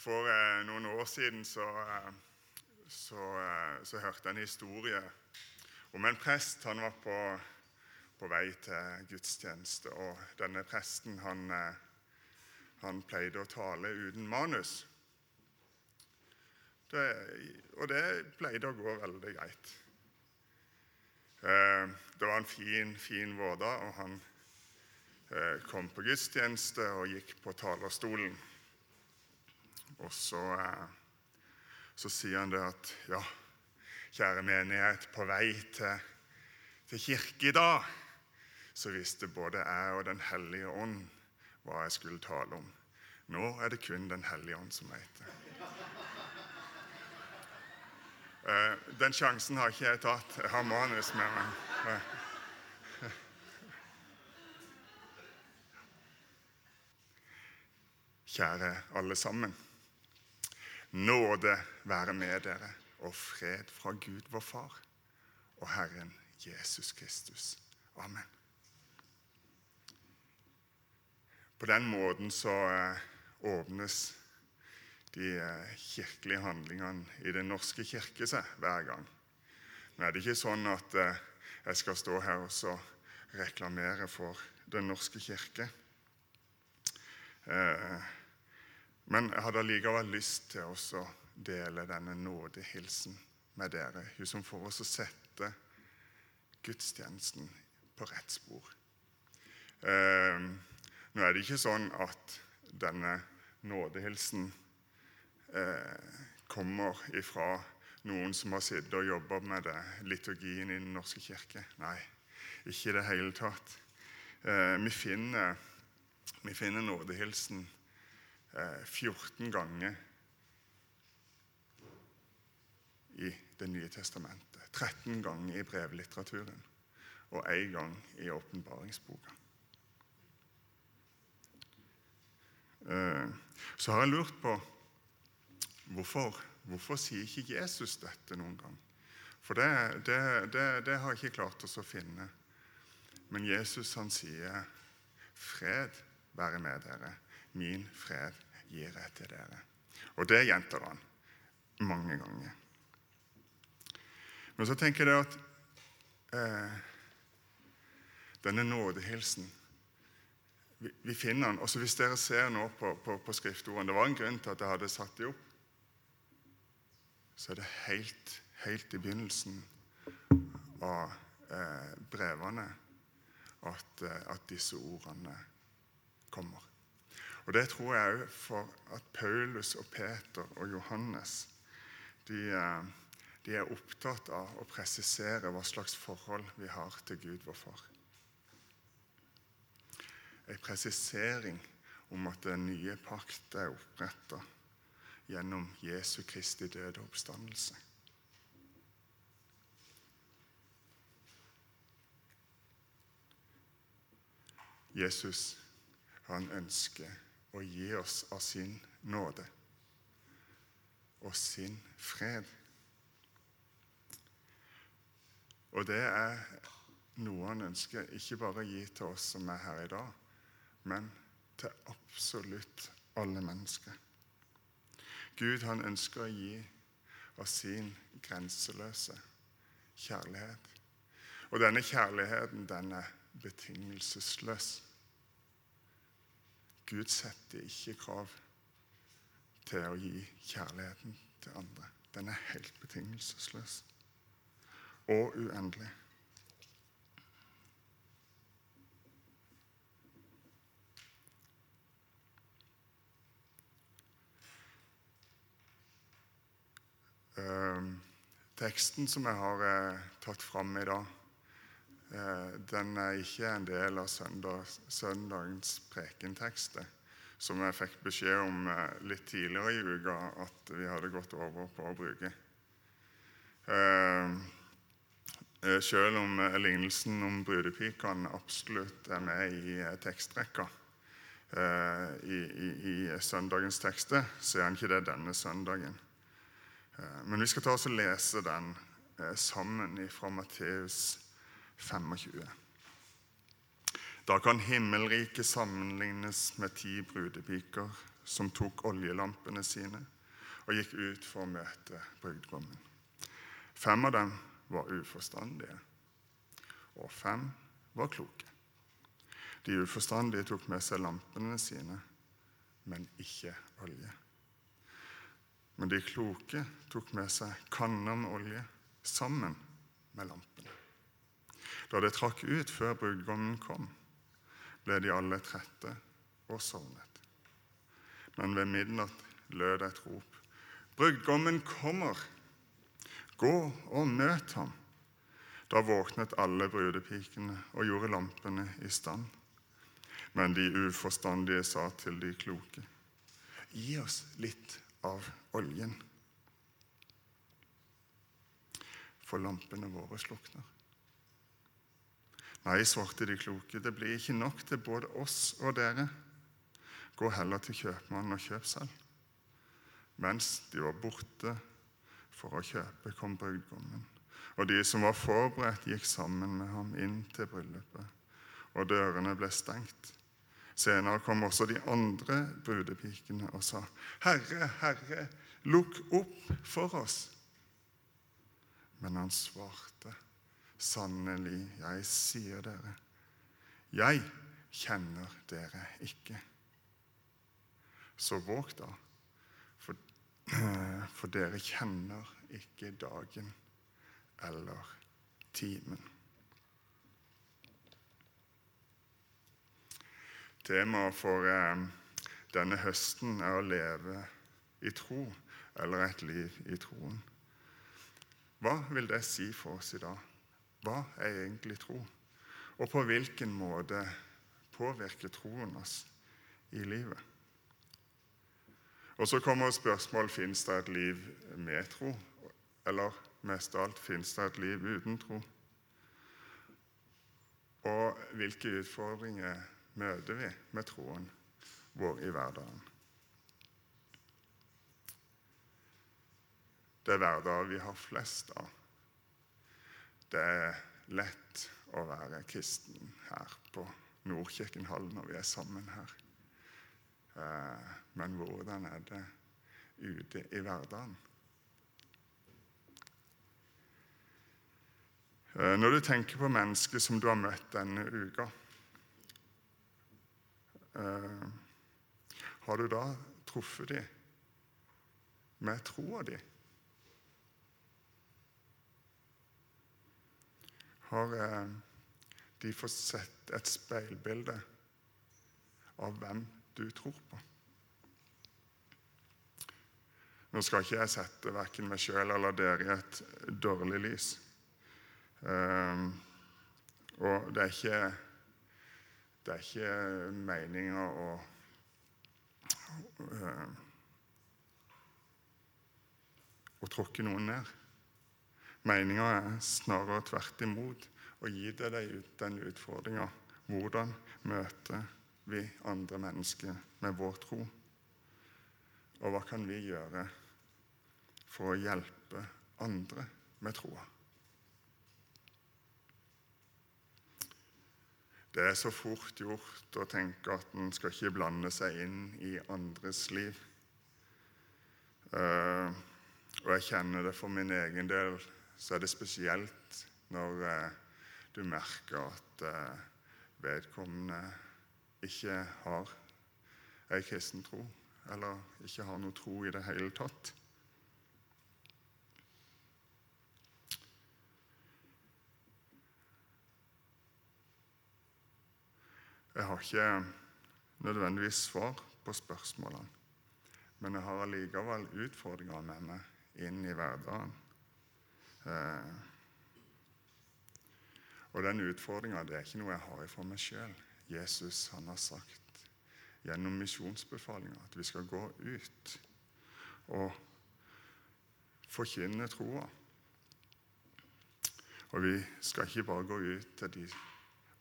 For eh, noen år siden så, eh, så, eh, så hørte jeg en historie om en prest. Han var på, på vei til gudstjeneste, og denne presten han, eh, han pleide å tale uten manus. Det, og det pleide å gå veldig greit. Det var en fin, fin vårdag, og han kom på gudstjeneste og gikk på talerstolen. Og så, eh, så sier han det at ja, kjære menighet, på vei til, til kirke i dag, så visste både jeg og Den hellige ånd hva jeg skulle tale om. Nå er det kun Den hellige ånd som vet det. Eh, Den sjansen har ikke jeg tatt. Jeg har manus med meg. Eh. Kjære alle sammen. Nåde være med dere og fred fra Gud vår Far og Herren Jesus Kristus. Amen. På den måten så eh, åpnes de eh, kirkelige handlingene i Den norske kirke seg hver gang. Nå er det ikke sånn at eh, jeg skal stå her og reklamere for Den norske kirke. Men jeg hadde allikevel lyst til å dele denne nådehilsen med dere, som får oss å sette gudstjenesten på rett spor. Eh, Nå er det ikke sånn at denne nådehilsen eh, kommer ifra noen som har sittet og jobba med det, liturgien i Den norske kirke. Nei, ikke i det hele tatt. Eh, vi, finner, vi finner nådehilsen eh, 14 ganger i Det nye testamentet. 13 ganger i brevlitteraturen og én gang i åpenbaringsboka. Eh, Så har jeg lurt på hvorfor, hvorfor sier ikke Jesus dette noen gang? For det, det, det, det har jeg ikke klart oss å finne. Men Jesus han sier, 'Fred være med dere. Min fred gir jeg til dere.' Og det gjentar han mange ganger. Men så tenker jeg at eh, denne nådehilsen vi, vi finner den. Også hvis dere ser nå på, på, på skriftordene Det var en grunn til at jeg hadde satt dem opp. Så er det helt, helt i begynnelsen av eh, brevene at, eh, at disse ordene kommer. Og Det tror jeg òg for at Paulus og Peter og Johannes de, eh, de er opptatt av å presisere hva slags forhold vi har til Gud, vår Far. En presisering om at den nye pakt er oppretta gjennom Jesu Kristi døde oppstandelse. Jesus han ønsker å gi oss av sin nåde og sin fred. Og det er noe han ønsker ikke bare å gi til oss som er her i dag, men til absolutt alle mennesker. Gud han ønsker å gi av sin grenseløse kjærlighet. Og denne kjærligheten, den er betingelsesløs. Gud setter ikke krav til å gi kjærligheten til andre. Den er helt betingelsesløs og uendelig. Eh, teksten som jeg har eh, tatt fram i dag, den er ikke en del av søndag, søndagens prekentekster, som jeg fikk beskjed om eh, litt tidligere i uka at vi hadde gått over på å bruke. Eh, eh, selv om eh, lignelsen om brudepikene absolutt er med i eh, tekstrekka eh, i, i, i søndagens tekster, så er han ikke det denne søndagen. Eh, Men vi skal ta oss og lese den eh, sammen fra Matteus 25. Da kan himmelriket sammenlignes med ti brudepiker som tok oljelampene sine og gikk ut for å møte brudgommen. Fem av dem var uforstandige, og fem var kloke. De uforstandige tok med seg lampene sine, men ikke olje. Men de kloke tok med seg kanner med olje sammen med lampene. Da det trakk ut før brudgommen kom, ble de alle trette og sovnet. Men ved midnatt lød et rop. Brudgommen kommer! Gå og møt ham! Da våknet alle brudepikene og gjorde lampene i stand. Men de uforstandige sa til de kloke, gi oss litt av oljen, for lampene våre slukner. Nei, svarte de kloke, det blir ikke nok til både oss og dere. Gå heller til kjøpmannen og kjøp selv. Mens de var borte for å kjøpe, kom brudgommen. Og de som var forberedt, gikk sammen med ham inn til bryllupet, og dørene ble stengt. Senere kom også de andre brudepikene og sa, 'Herre, Herre, lukk opp for oss.' Men han svarte, 'Sannelig, jeg sier dere, jeg kjenner dere ikke.' Så våg da, for, for dere kjenner ikke dagen eller timen. Temaet for eh, denne høsten er å leve i tro, eller et liv i troen. Hva vil det si for oss i dag? Hva er egentlig tro? Og på hvilken måte påvirker troen oss i livet? Og så kommer spørsmålet fins det et liv med tro, eller mest av alt fins det et liv uten tro? Og hvilke utfordringer møter vi med troen vår i hverdagen? Det er hverdager vi har flest av. Det er lett å være kristen her på Nordkirkenhallen når vi er sammen her. Eh, men hvordan er det ute i hverdagen? Eh, når du tenker på mennesker som du har møtt denne uka, eh, har du da truffet dem med troa di? Har de fått sett et speilbilde av hvem du tror på? Nå skal ikke jeg sette verken meg sjøl eller dere i et dårlig lys. Um, og det er ikke Det er ikke meninga å uh, å tråkke noen ned. Meninga er snarere tvert imot å gi deg den utfordringa. Hvordan møter vi andre mennesker med vår tro? Og hva kan vi gjøre for å hjelpe andre med troa. Det er så fort gjort å tenke at en skal ikke blande seg inn i andres liv. Uh, og jeg kjenner det for min egen del, så er det spesielt når eh, du merker at eh, vedkommende ikke har ei kristen tro, eller ikke har noe tro i det hele tatt. Jeg har ikke nødvendigvis svar på spørsmålene, men jeg har allikevel utfordringer med meg inn i hverdagen. Eh, og den utfordringa er ikke noe jeg har for meg sjøl. Jesus han har sagt gjennom misjonsbefalinga at vi skal gå ut og forkynne troa. Og vi skal ikke bare gå ut til de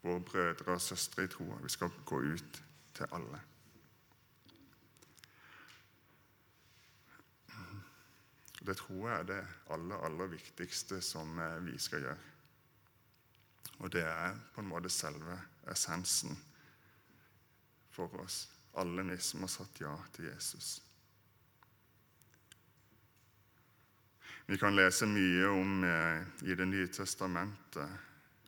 våre brødre og søstre i troa. Vi skal gå ut til alle. Det tror jeg er det aller, aller viktigste som eh, vi skal gjøre. Og det er på en måte selve essensen for oss. alle vi som har sagt ja til Jesus. Vi kan lese mye om eh, i Det nye testamentet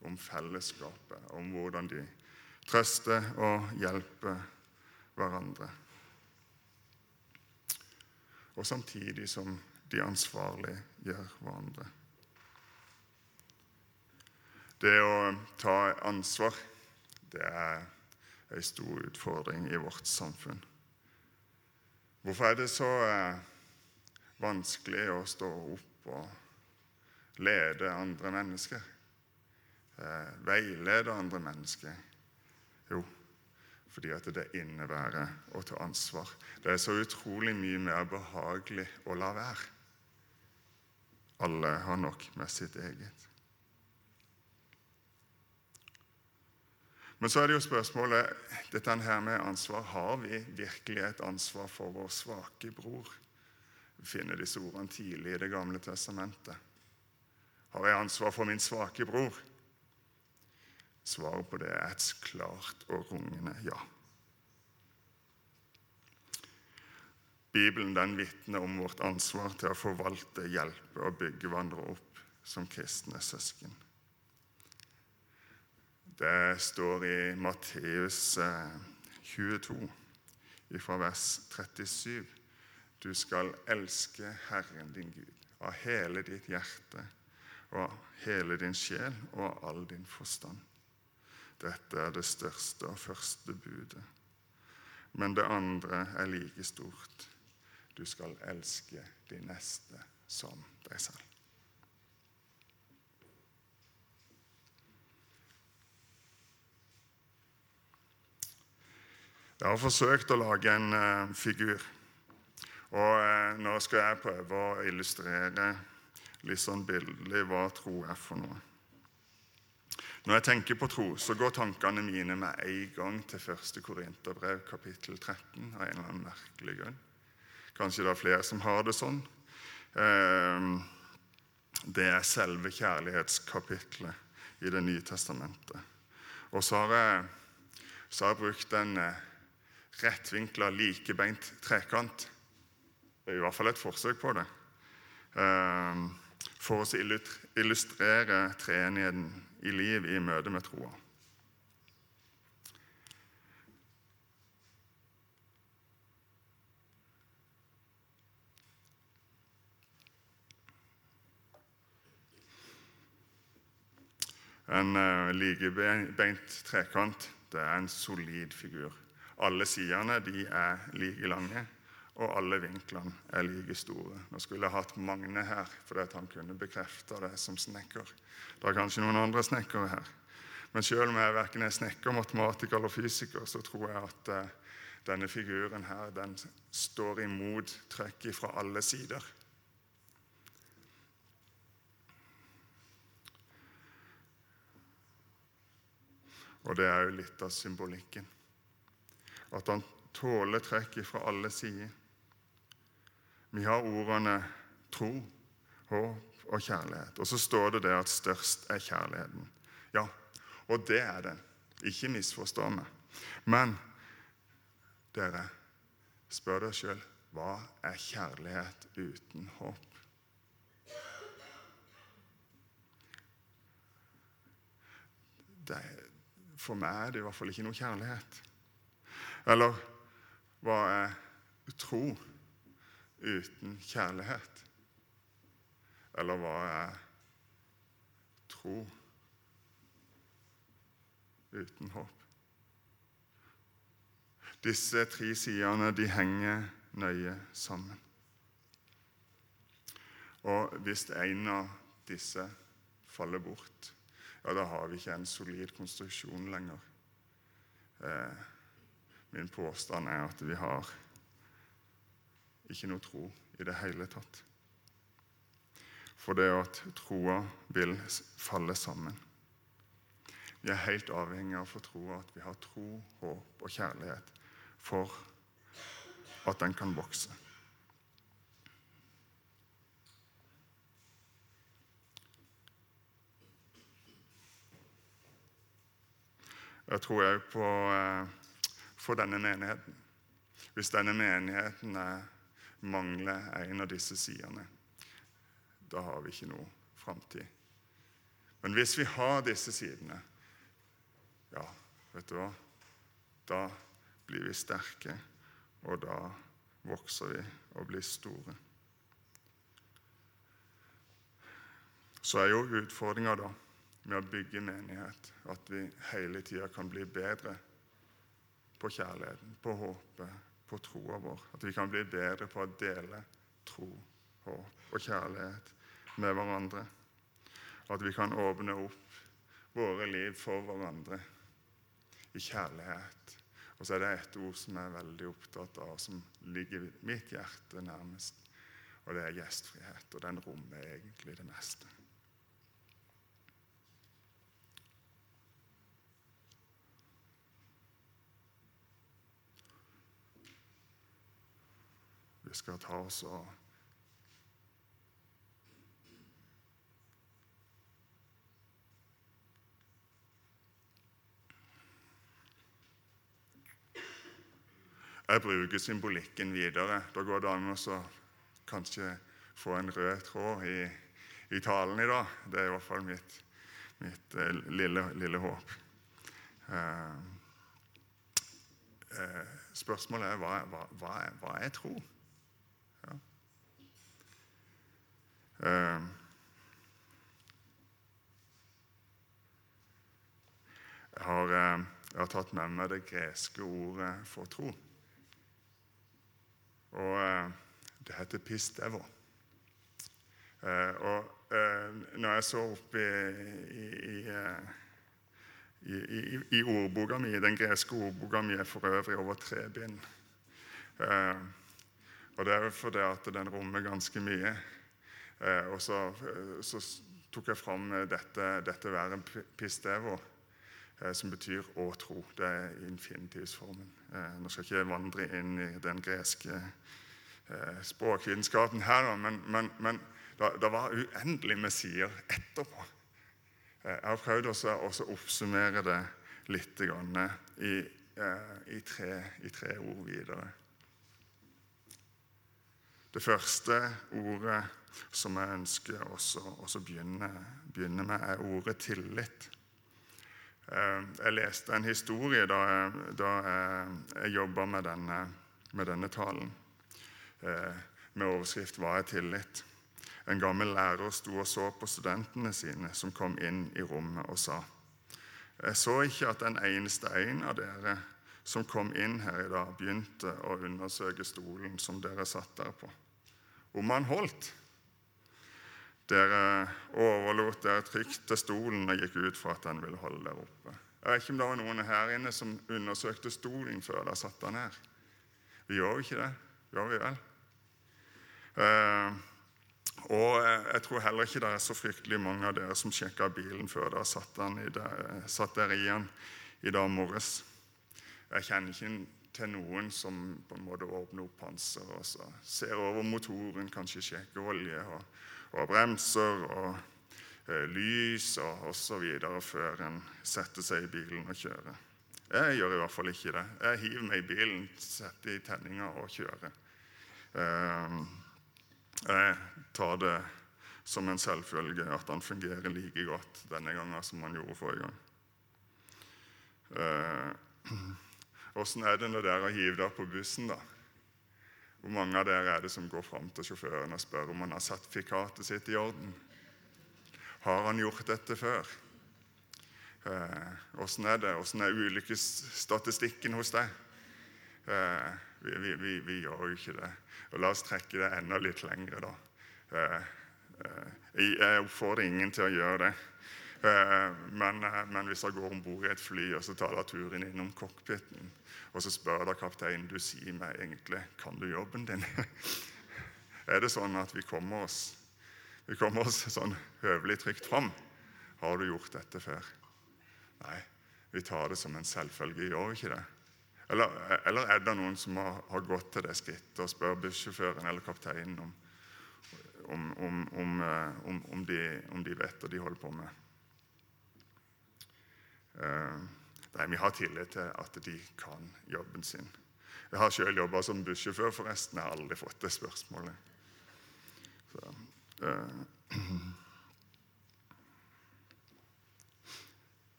om fellesskapet, om hvordan de trøster og hjelper hverandre. Og samtidig som de ansvarliggjør hverandre. Det å ta ansvar, det er en stor utfordring i vårt samfunn. Hvorfor er det så eh, vanskelig å stå opp og lede andre mennesker? Eh, veilede andre mennesker? Jo, fordi at det innebærer å ta ansvar. Det er så utrolig mye mer behagelig å la være. Alle har nok med sitt eget. Men så er det jo spørsmålet dette her med ansvar. Har vi virkelig et ansvar for vår svake bror? Vi finner disse ordene tidlig i Det gamle testamentet. Har jeg ansvar for min svake bror? Svaret på det er et klart og rungende ja. Bibelen den vitner om vårt ansvar til å forvalte, hjelpe og bygge hverandre opp som kristne søsken. Det står i Matteus 22, ifra fra vers 37. Du skal elske Herren din Gud av hele ditt hjerte og hele din sjel og all din forstand. Dette er det største og første budet. Men det andre er like stort. Du skal elske de neste som deg selv. Jeg har forsøkt å lage en uh, figur. Og uh, nå skal jeg prøve å illustrere litt sånn bildelig hva tro er for noe. Når jeg tenker på tro, så går tankene mine med en gang til 1. Korinterbrev, kapittel 13, av en eller annen merkelig grunn. Kanskje det er flere som har det sånn. Uh, det er selve kjærlighetskapitlet i Det nye testamentet. Og så har jeg, så har jeg brukt en rettvinkla, likebeint trekant. Det er i hvert fall et forsøk på det. Ehm, for å illustrere treenigheten i liv i møte med troa. En uh, likebeint trekant det er en solid figur. Alle sidene er like lange, og alle vinklene er like store. Nå skulle jeg hatt Magne her, fordi han kunne bekrefte det som snekker. Det er kanskje noen andre snekkere her. Men selv om jeg verken er snekker, matematiker eller fysiker, så tror jeg at uh, denne figuren her, den står imot trøkk fra alle sider. Og det er jo litt av symbolikken at han tåler trekk fra alle sider. Vi har ordene tro, håp og kjærlighet. Og så står det det at størst er kjærligheten. Ja, og det er den. Ikke misforstå meg. Men dere, spør dere sjøl hva er kjærlighet uten håp? Det, for meg er det i hvert fall ikke noe kjærlighet. Eller hva er tro uten kjærlighet? Eller hva er tro uten håp? Disse tre sidene de henger nøye sammen. Og hvis en av disse faller bort, ja, da har vi ikke en solid konstruksjon lenger. Eh, Min påstand er at vi har ikke noe tro i det hele tatt. For det at troa vil falle sammen. Vi er helt avhengig av for troa at vi har tro, håp og kjærlighet for at den kan vokse. Jeg tror òg på eh, for denne menigheten. Hvis denne menigheten er, mangler en av disse sidene, da har vi ikke noe framtid. Men hvis vi har disse sidene, ja, vet du hva? Da blir vi sterke, og da vokser vi og blir store. Så er jo utfordringa da med å bygge menighet at vi hele tida kan bli bedre på kjærligheten, på håpet, på troa vår. At vi kan bli bedre på å dele tro, håp og kjærlighet med hverandre. At vi kan åpne opp våre liv for hverandre i kjærlighet. Og så er det et ord som jeg er veldig opptatt av, som ligger mitt hjerte nærmest. Og det er gjestfrihet. Og den rommer egentlig det meste. Vi skal ta oss av. Jeg bruker symbolikken videre. Da går det an å kanskje få en rød tråd i, i, talen i dag. Det er i hvert fall mitt, mitt eh, lille, lille, håp. Eh, eh, spørsmålet er hva, hva, hva, er, hva er tro? Ja. Eh, jeg har, eh, jeg har tatt med meg det greske ordet for tro. Og eh, det heter pistevo. Eh, og eh, når jeg så opp i, i, i, i, ordboka mi, den greske ordboka mi er for øvrig over tre bind. og det er jo fordi at den rommer ganske mye. Og så, så, tok jeg fram dette, dette været pistevo som betyr 'å tro'. Det er infinitivsformen. Nå skal jeg ikke vandre inn i den greske Eh, språkvitenskapen her, men, men, men det, var uendelig med sider etterpå. Eh, jeg har prøvd å oppsummere det litt i, eh, i, tre, i tre ord videre. Det første ordet som jeg ønsker å begynne, begynne, med, er ordet tillit. Jeg leste en historie da jeg, da jeg jobba med, med denne talen. Eh, med overskrift 'Hva er tillit?' En gammel lærer sto og så på studentene sine som kom inn i rommet, og sa jeg så ikke at den eneste en av dere som kom inn her i dag, begynte å undersøke stolen som dere satt der på. Om han holdt. Dere overlot dere trygt til stolen og gikk ut for at den ville holde dere oppe. Jeg vet ikke om det var noen her inne som undersøkte stolen før dere satte den her. Vi gjør jo ikke det. Gjør vi vel? Eh, og jeg tror heller ikke det er så fryktelig mange av dere som sjekka bilen før dere satt, der, satt der i den i dag morges. Jeg kjenner ikke til noen som på en måte åpner opp panseret og så ser over motoren, kanskje sjekker olje og, og bremser og eh, lys og osv. før en setter seg i bilen og kjører. Jeg gjør i hvert fall ikke det. Jeg hiver meg i bilen, setter i tenninga og kjører. Eh, jeg tar det som en selvfølge at han fungerer like godt denne gangen som han gjorde forrige gang. Åssen er det når dere har hivd dere på bussen, da? Hvor mange av dere er det som går fram til sjåføren og spør om han har sertifikatet sitt i orden? Har han gjort dette før? Åssen eh, er det? Åssen er ulykkesstatistikken hos deg? Eh, vi, vi, vi, vi, gjør jo ikke det. Og La oss trekke det enda litt lengre, da. Eh, eh, jeg oppfordrer ingen til å gjøre det. Men, men hvis jeg går om bord i et fly og så tar jeg turen innom cockpiten, og så spør dere kapteinen du sier meg egentlig kan du jobben din, er det sånn at vi kommer oss, vi kommer oss sånn høvelig trygt fram? Har du gjort dette før? Nei, vi tar det som en selvfølge, gjør vi ikke det? Eller, eller, er det noen som har, har gått til det skrittet og spør bussjåføren eller kapteinen om, om, om, eh, om, de, om de vet hva de holder på med? Uh, nei, vi har tillit til at de kan jobben sin. Jeg har sjøl jobba som bussjåfør, forresten. Jeg har aldri fått det spørsmålet. Så, uh,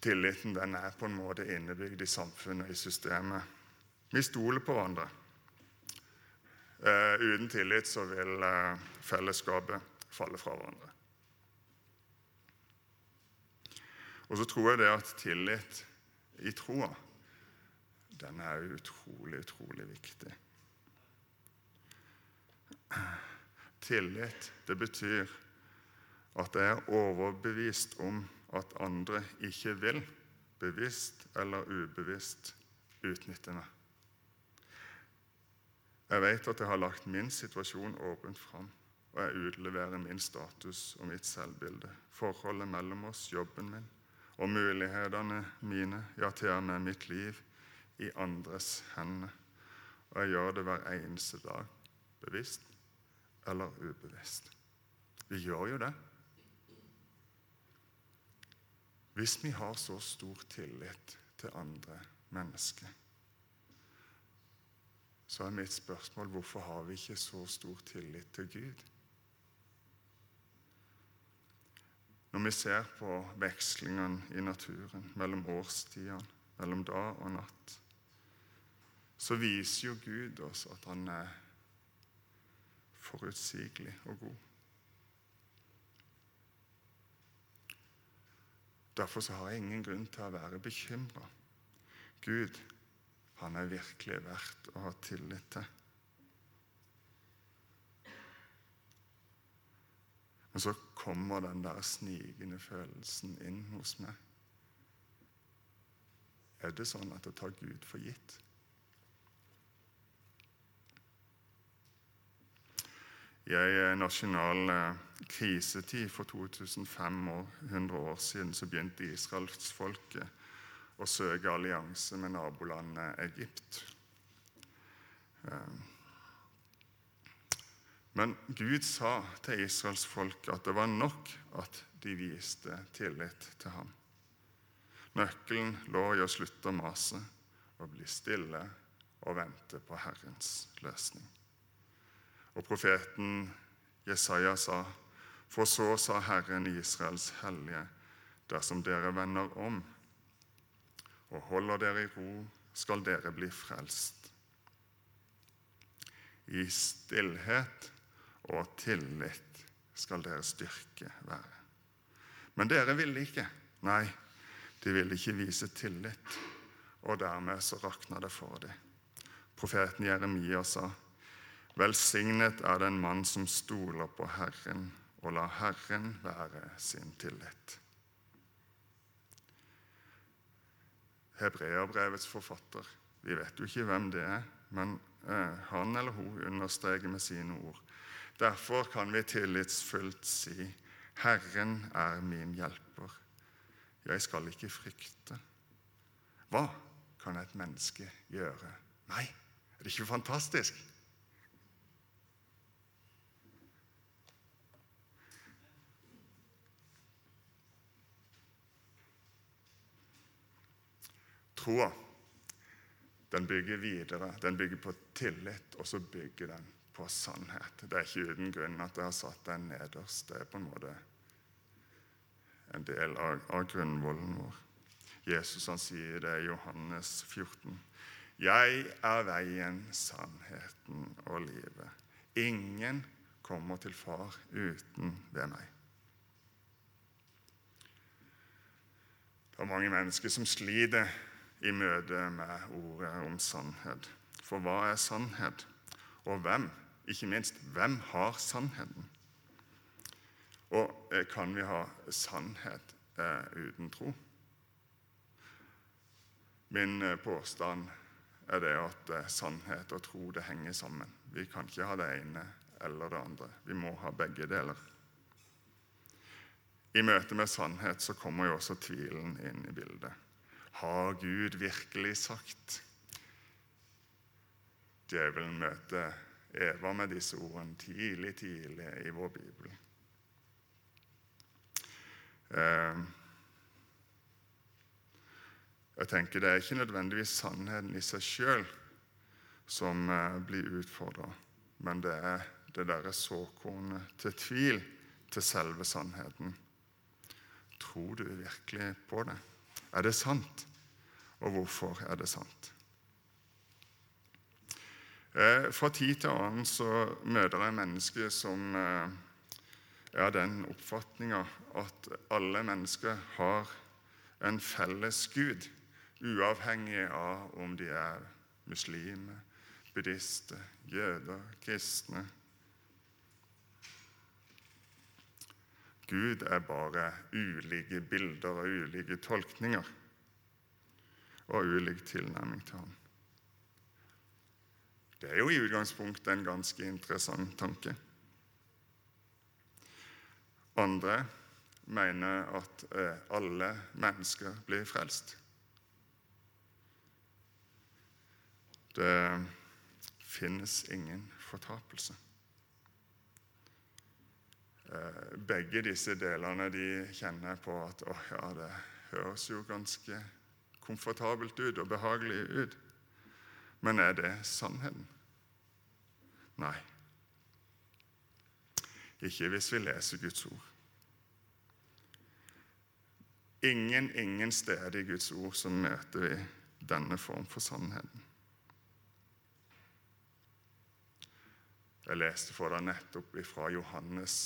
Tilliten den er på en måte innebygd i samfunnet, i systemet. Vi stoler på hverandre. Uh, uten tillit så vil uh, fellesskapet falle fra hverandre. Og så tror jeg det at tillit i troa, den er utrolig, utrolig viktig. Tillit, det betyr at jeg er overbevist om at andre ikke vil, bevisst eller ubevisst, utnytte meg. Jeg vet at jeg har lagt min situasjon åpent fram, og jeg utleverer min status og mitt selvbilde, forholdet mellom oss, jobben min og mulighetene mine, ja, til og med mitt liv, i andres hender. Og jeg gjør det hver eneste dag, bevisst eller ubevisst. Vi gjør jo det. Hvis vi har så stor tillit til andre mennesker, så er mitt spørsmål hvorfor har vi ikke så stor tillit til Gud? Når vi ser på vekslingene i naturen mellom årstidene, mellom dag og natt, så viser jo Gud oss at han er forutsigelig og god. Derfor så har jeg ingen grunn til å være bekymra. Gud, han er virkelig verdt å ha tillit til. Men så kommer den der snikende følelsen inn hos meg. Er det sånn at jeg tar Gud for gitt? I en nasjonal eh, krisetid for 2500 år siden så begynte israelsfolket å søke allianse med nabolandet Egypt. Men Gud sa til Israels folk at det var nok at de viste tillit til ham. Nøkkelen lå i å slutte å mase og bli stille og vente på Herrens løsning. Og profeten Jesaja sa, for så sa Herren Israels hellige, dersom dere vender om og holder dere i ro, skal dere bli frelst. I stillhet og tillit skal deres styrke være. Men dere ville ikke. Nei, de ville ikke vise tillit, og dermed så rakna det for dem. Profeten Jeremia sa, Velsignet er den mann som stoler på Herren og lar Herren være sin tillit. Hebreabrevets forfatter, vi vet jo ikke hvem det er, men eh, han eller hun understreker med sine ord Derfor kan vi tillitsfullt si, 'Herren er min hjelper. Jeg skal ikke frykte.' Hva kan et menneske gjøre Nei, Er det ikke fantastisk? Troa, den bygger videre. Den bygger på tillit, og så bygger den på sannhet. Det er ikke uten grunn at jeg har satt den nederst. Det er på en måte en del av, av grunnvollen vår. Jesus han sier det i Johannes 14. Jeg er veien, sannheten og livet. Ingen kommer til Far uten ved meg. Det er mange mennesker som sliter i møte med ordet om sannhet. For hva er sannhet, og hvem ikke minst hvem har sannheten? Og eh, kan vi ha sannhet eh, uten tro? Min eh, påstand er det at eh, sannhet og tro det henger sammen. Vi kan ikke ha det ene eller det andre. Vi må ha begge deler. I møte med sannhet så kommer jo også tvilen inn i bildet. Har Gud virkelig sagt? Djevelen møter Eva med disse ordene tidlig, tidlig i vår bibel. Eh, Jeg tenker Det er ikke nødvendigvis sannheten i seg sjøl som eh, blir utfordra, men det er det derre såkornet til tvil til selve sannheten. Tror du virkelig på det? Er det sant? Og hvorfor er det sant? Eh, fra tid til annen så møter jeg mennesker som eh, er av den oppfatninga at alle mennesker har en felles Gud, uavhengig av om de er muslimer, buddhister, jøder, kristne. Gud er bare ulike bilder og ulike tolkninger og ulik tilnærming til ham. Det er jo i utgangspunktet en ganske interessant tanke. Andre mener at eh, alle mennesker blir frelst. Det finnes ingen fortapelse. Eh, begge disse delene de kjenner på at oh, ja, det høres jo ganske komfortabelt ut og behagelig ut. Men er det sannheten? Nei. Ikke hvis vi leser Guds ord. Ingen, ingen steder i Guds ord så møter vi denne form for sannheten. Jeg leste for deg nettopp fra Johannes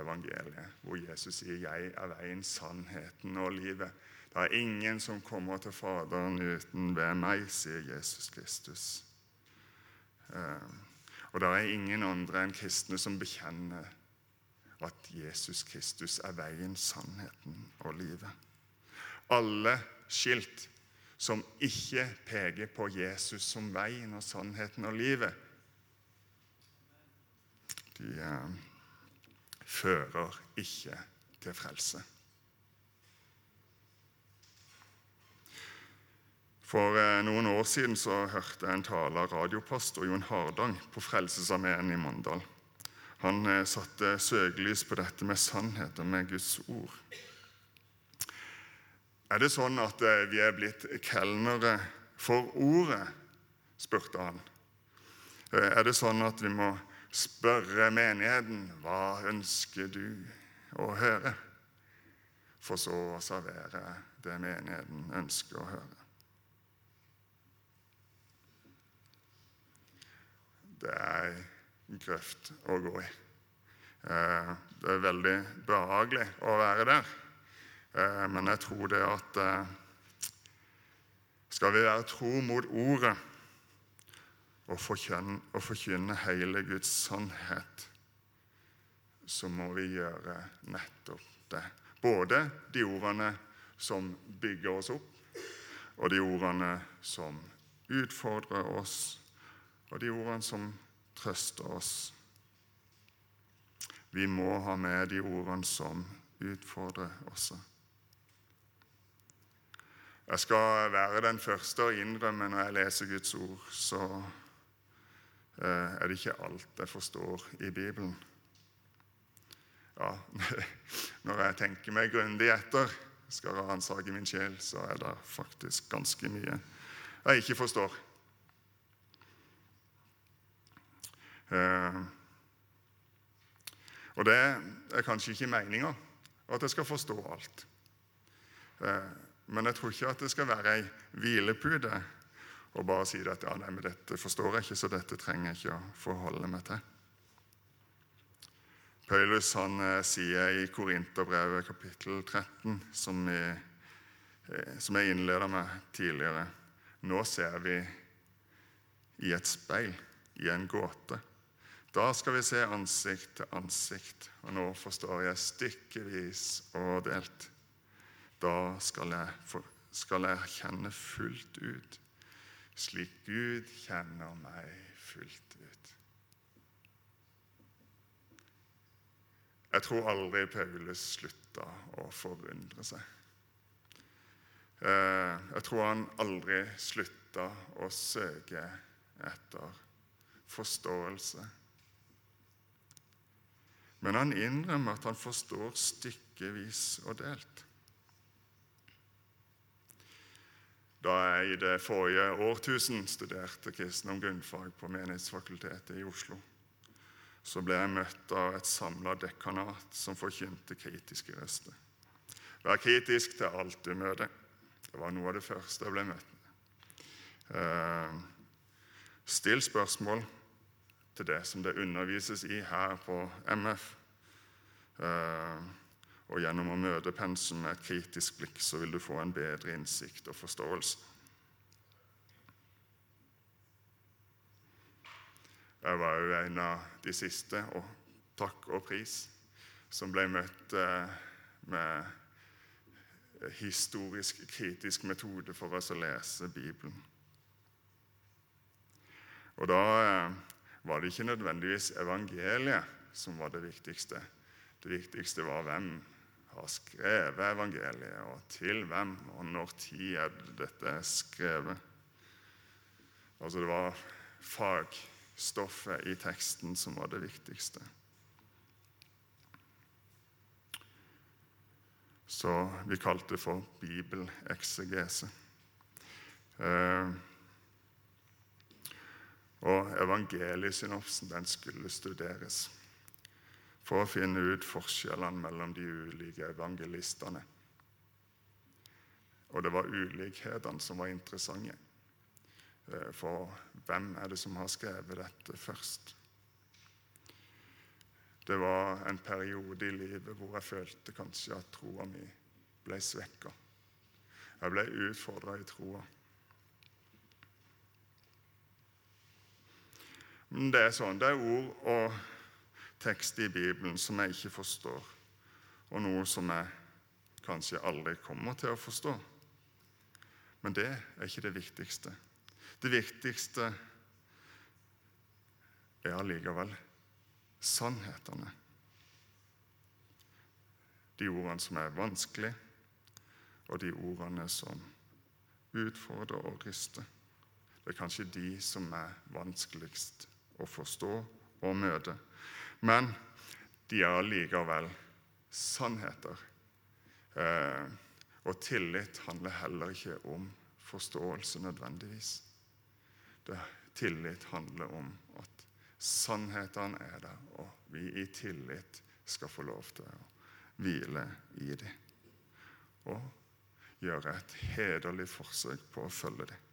evangeliet, hvor Jesus sier 'Jeg er veien, sannheten og livet'. Det er ingen som kommer til Faderen uten ved meg, sier Jesus Kristus. Eh, og det er ingen andre enn kristne som bekjenner at Jesus Kristus er veien, sannheten og livet. Alle skilt som ikke peker på Jesus som veien og sannheten og livet, de eh, fører ikke til frelse. For eh, noen år siden så hørte jeg en tale av radiopastor Jon Hardang på Frelsesarmeen i Mandal. Han eh, satte søkelys på dette med sannhet og med Guds ord. Er det sånn at eh, vi er blitt kelnere for ordet? spurte han. Er det sånn at vi må spørre menigheten hva ønsker du å høre, for så å servere det menigheten ønsker å høre? Det er grøft å gå i. Eh, det er veldig behagelig å være der, eh, men jeg tror det at eh, skal vi være tro mot ordet og forkynne, og forkynne hele Guds sannhet, så må vi gjøre nettopp det. Både de ordene som bygger oss opp, og de ordene som utfordrer oss, og de ordene som trøster oss. Vi må ha med de ordene som utfordrer oss. Jeg skal være den første å innrømme når jeg leser Guds ord, så Eh, er det ikke alt jeg forstår i Bibelen. Ja, Når jeg tenker meg grundig etter, skal ransake min sjel, så er det faktisk ganske mye jeg ikke forstår. Eh, og det er kanskje ikke meninga at jeg skal forstå alt. Eh, men jeg tror ikke at det skal være ei hvilepute og bare si at ja, nei, men dette forstår jeg ikke, så dette trenger jeg ikke å forholde meg til. Paulus han eh, sier i Korinterbrevet kapittel 13, som jeg, eh, som jeg innleda med tidligere Nå ser vi i et speil, i en gåte. Da skal vi se ansikt til ansikt, og nå forstår jeg stykkevis og delt. Da skal jeg, for, skal jeg kjenne fullt ut slik Gud kjenner meg fullt ut. Jeg tror aldri Paulus slutta å forundre seg. Eh, jeg tror han aldri slutta å søke etter forståelse. Men han innrømmer at han forstår stykkevis og delt. Da jeg i det forrige årtusen studerte kristendom grunnfag på Menighetsfakultetet i Oslo, så ble jeg møtt av et samla dekanat som forkynte kritiske røster. Vær kritisk til alt du møter. Det var noe av det første jeg ble møtt med. Uh, still spørsmål til det som det undervises i her på MF. Eh, og gjennom å møte pensum med et kritisk blikk, så vil du få en bedre innsikt og forståelse. Jeg var jo en av de siste, og takk og pris, som ble møtt eh, med historisk kritisk metode for oss å lese Bibelen. Og da eh, var det ikke nødvendigvis evangeliet som var det viktigste. Det viktigste var hvem har skrevet evangeliet, og til hvem, og når tid er dette skrevet. Altså det var fagstoffet i teksten som var det viktigste. Så vi kalte det for bibeleksegese. Eh, og evangeliesynopsen den skulle studeres for å finne ut forskjellene mellom de ulike evangelistene. Og det var ulikhetene som var interessante. Eh, for hvem er det som har skrevet dette først? Det var en periode i livet hvor jeg følte kanskje at troa mi ble svekka. Jeg ble utfordra i troa. Men det er sånn, det er ord og tekst i Bibelen som jeg ikke forstår, og noe som jeg kanskje aldri kommer til å forstå. Men det er ikke det viktigste. Det viktigste er allikevel sannhetene. De ordene som er vanskelige, og de ordene som utfordrer og ryster. Det er kanskje de som er vanskeligst å forstå og møte. Men de er allikevel sannheter. Eh, og tillit handler heller ikke om forståelse nødvendigvis. Det, tillit handler om at sannhetene er der, og vi i tillit skal få lov til å hvile i dem. Og gjøre et hederlig forsøk på å følge dem.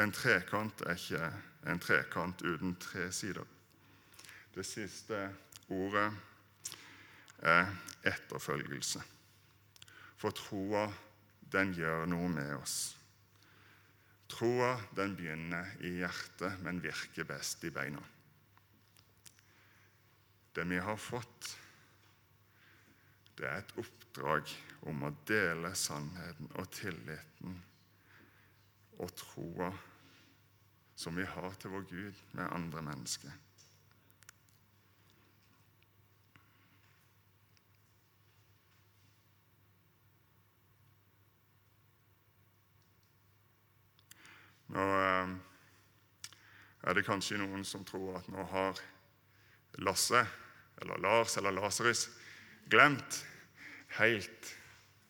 En trekant er ikke en trekant uten tre sider. Det siste ordet er etterfølgelse. For troa, den gjør noe med oss. Troa, den begynner i hjertet, men virker best i beina. Det vi har fått, det er et oppdrag om å dele sannheten og tilliten og troa som vi har til vår Gud med andre mennesker. Nå eh, er det kanskje noen som tror at nå har Lasse, eller Lars, eller Lasarus glemt helt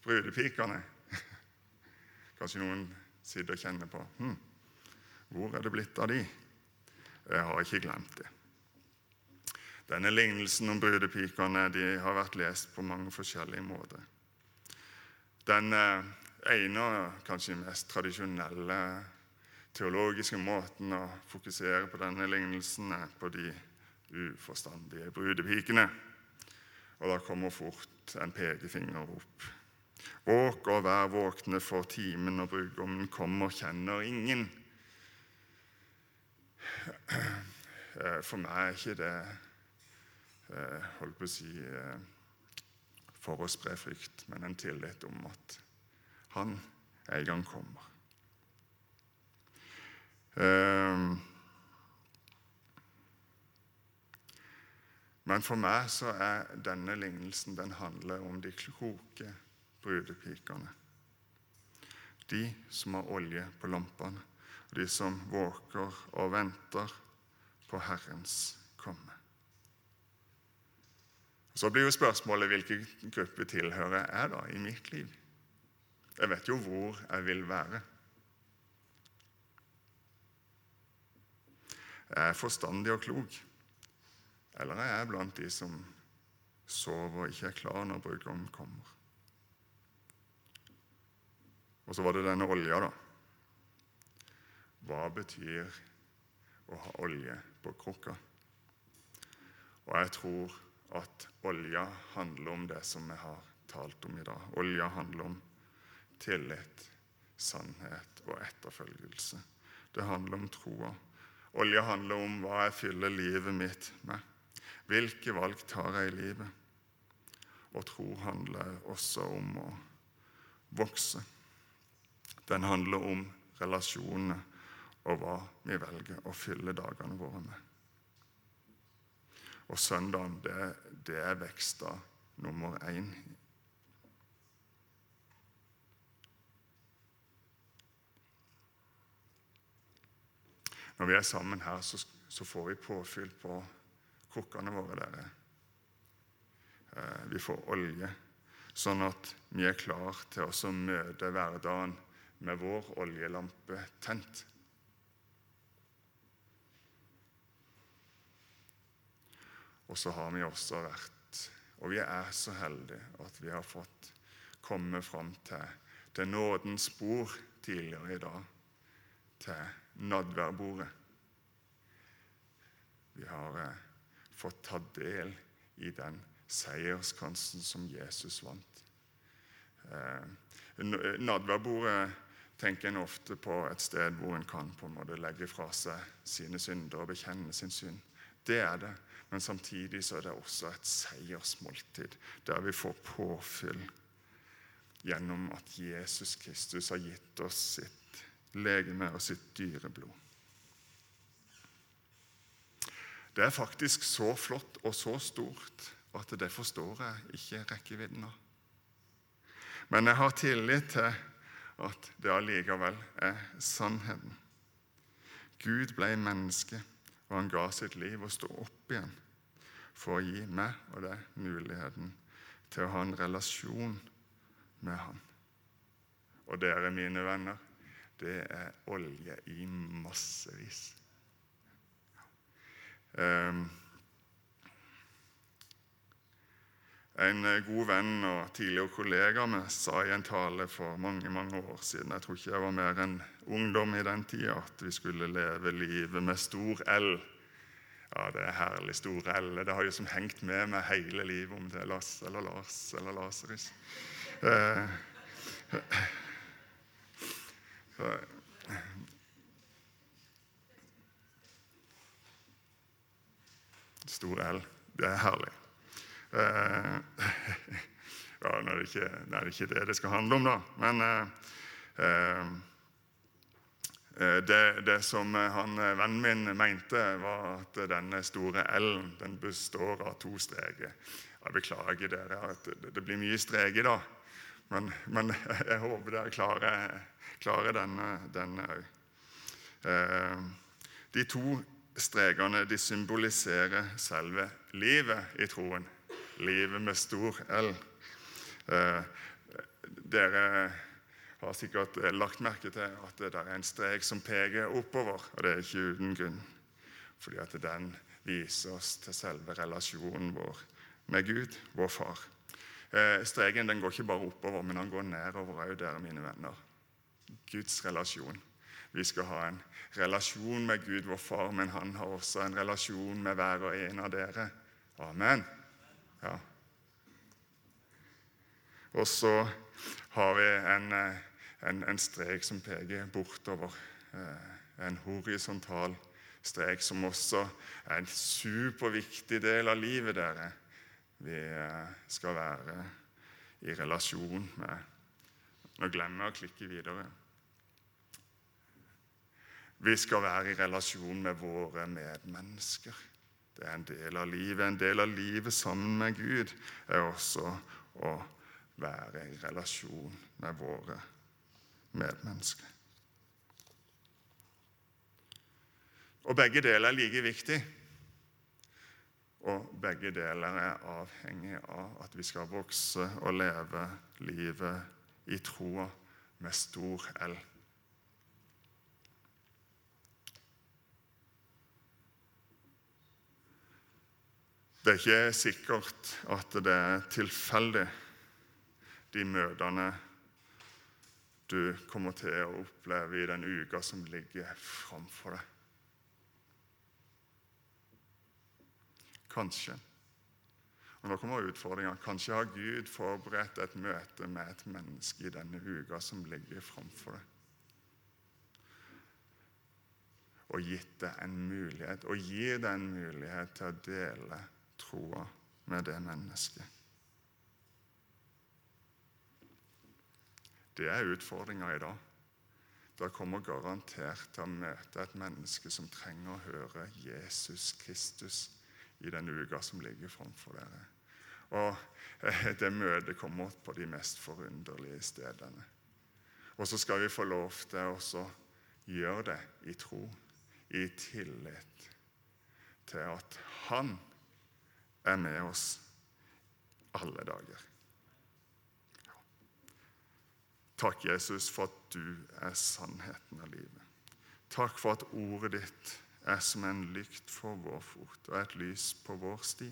brudepikene. Kanskje noen sitter og kjenner på hm, hvor er det blitt av de? Jeg har ikke glemt det. Denne lignelsen om brudepikene de har vært lest på mange forskjellige måter. Den eh, ene og kanskje mest tradisjonelle teologiske måten å fokusere på denne lignelsen er på de uforstandige brudepikene. Og da kommer fort en pekefinger opp. Våk og vær våkne, for timen og brudgommen kommer, kjenner ingen. Eh, for meg er ikke det eh, holdt på å si eh, for å spre frykt, men en tillit om at han en gang kommer. Men for meg så er denne lignelsen den handler om de kloke brudepikene. De som har olje på lampene, og de som våker og venter på Herrens komme. Så blir jo spørsmålet hvilken gruppe tilhører jeg da i mitt liv? Jeg vet jo hvor jeg vil være. Jeg er forstandig og klok, eller er jeg blant de som sover og ikke er klar når brudgommen kommer? Og så var det denne olja, da. Hva betyr å ha olje på krukka? Og jeg tror at olja handler om det som vi har talt om i dag. Olja handler om tillit, sannhet og etterfølgelse. Det handler om troa. Olja handler om hva jeg fyller livet mitt med. Hvilke valg tar jeg i livet? Og tro handler også om å vokse. Den handler om relasjonene og hva vi velger å fylle dagene våre med. Og søndagen, det, det er veksta nummer én. Når vi er sammen her, så, så får vi påfyll på krukkene våre. dere. Eh, vi får olje, sånn at vi er klar til å møte hverdagen med vår oljelampe tent. Og så har vi også vært Og vi er så heldige at vi har fått komme fram til, til nådens bord tidligere i dag. Til nadværbordet. Vi har eh, fått ta del i den seierskransen som Jesus vant. Eh, nadværbordet tenker en ofte på et sted hvor en kan på en måte legge fra seg sine synder og bekjenne sin synd. Det er det. Men samtidig så er det også et seiersmåltid, der vi får påfyll gjennom at Jesus Kristus har gitt oss sitt legeme og sitt dyre blod. Det er faktisk så flott og så stort at det forstår jeg ikke rekkevidden av. Men jeg har tillit til at det allikevel er sannheten. Gud ble menneske, og han ga sitt liv og stå opp igjen for å gi meg og deg muligheten til å ha en relasjon med Han. Og dere, mine venner, det er olje i massevis. Um, En god venn og tidligere kollega med sa i en tale for mange mange år siden Jeg tror ikke jeg var mer enn ungdom i den tida at vi skulle leve livet med stor L. Ja, det er herlig stor L. Det har jo som hengt med meg hele livet, om det er Lass eller Lars eller Laseris. Eh, stor L. Det er herlig. Eh, ja, nå er, det ikke, det er ikke det det skal handle om, da. Men eh, eh, det, det, som han, vennen min mente, var at denne store L-en den består av to streker. Jeg beklager dere at det blir mye streker, da. Men, men, jeg håper dere klarer, klarer denne òg. De to strekene de symboliserer selve livet i troen livet med stor L. Eh, dere har sikkert lagt merke til at det er en strek som peker oppover, og det er ikke uten grunn. Fordi at den viser oss til selve relasjonen vår med Gud, vår far. Eh, streken den går ikke bare oppover, men den går nedover òg, dere mine venner. Guds relasjon. Vi skal ha en relasjon med Gud, vår far, men han har også en relasjon med hver og en av dere. Amen. Ja. Og så har vi en, eh, en, en strek som peker bortover. Eh, en horisontal strek som også er en superviktig del av livet dere. Vi eh, skal være i relasjon med Nå glemmer jeg å klikke videre. Vi skal være i relasjon med våre medmennesker. Det er en del av livet. En del av livet sammen med Gud er også å være i relasjon med våre medmennesker. Og begge deler er like viktig. Og begge deler er avhengig av at vi skal vokse og leve livet i troa med stor L. Det er ikke sikkert at det er tilfeldig, de møtene du kommer til å oppleve i den uka som ligger framfor deg. Kanskje. Og Nå kommer utfordringa. Kanskje har Gud forberedt et møte med et menneske i denne uka som ligger framfor deg. Og gitt deg en mulighet, og gir deg en mulighet til å dele troa med det mennesket. Det er utfordringa i dag. Det kommer garantert til å møte et menneske som trenger å høre Jesus Kristus i den uka som ligger framfor dere. Og eh, det møtet kommer på de mest forunderlige stedene. Og så skal vi få lov til å gjøre det i tro, i tillit til at Han er med oss alle dager. Takk, Jesus, for at du er sannheten av livet. Takk for at ordet ditt er som en lykt for vår fot og et lys på vår sti.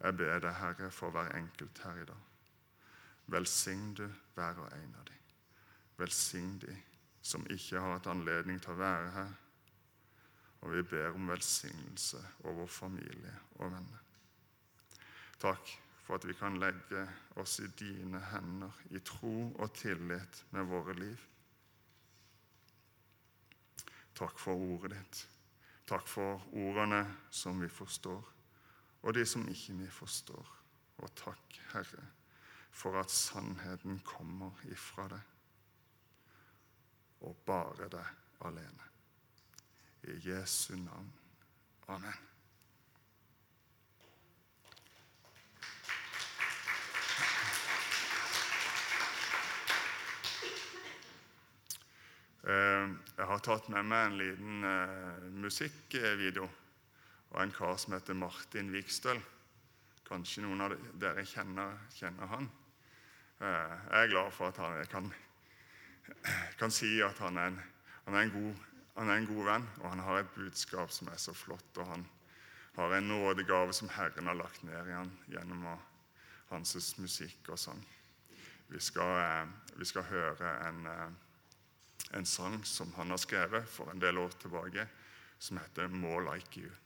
Jeg ber deg, Herre, for hver enkelt her i dag. Velsign du hver og en av dem. Velsign de som ikke har hatt anledning til å være her. Og vi ber om velsignelse over familie og venner. Takk for at vi kan legge oss i dine hender i tro og tillit med våre liv. Takk for ordet ditt. Takk for ordene som vi forstår, og de som ikke vi forstår. Og takk, Herre, for at sannheten kommer ifra deg, og bare deg alene. I Jesu navn. Amen. Eh, jeg har tatt med meg en liten eh, musikkvideo av en kar som heter Martin Vikstøl. Kanskje noen av dere kjenner, kjenner han. Eh, jeg er glad for at jeg kan, kan si at han er, en, han, er god, han er, en, god, venn, og han har et budskap som er så flott. og Han har en nådegave som Herren har lagt ned i han gjennom hans musikk og sang. Vi skal, vi skal høre en en sang som han har skrevet for en del år tilbake, som heter 'More Like You'.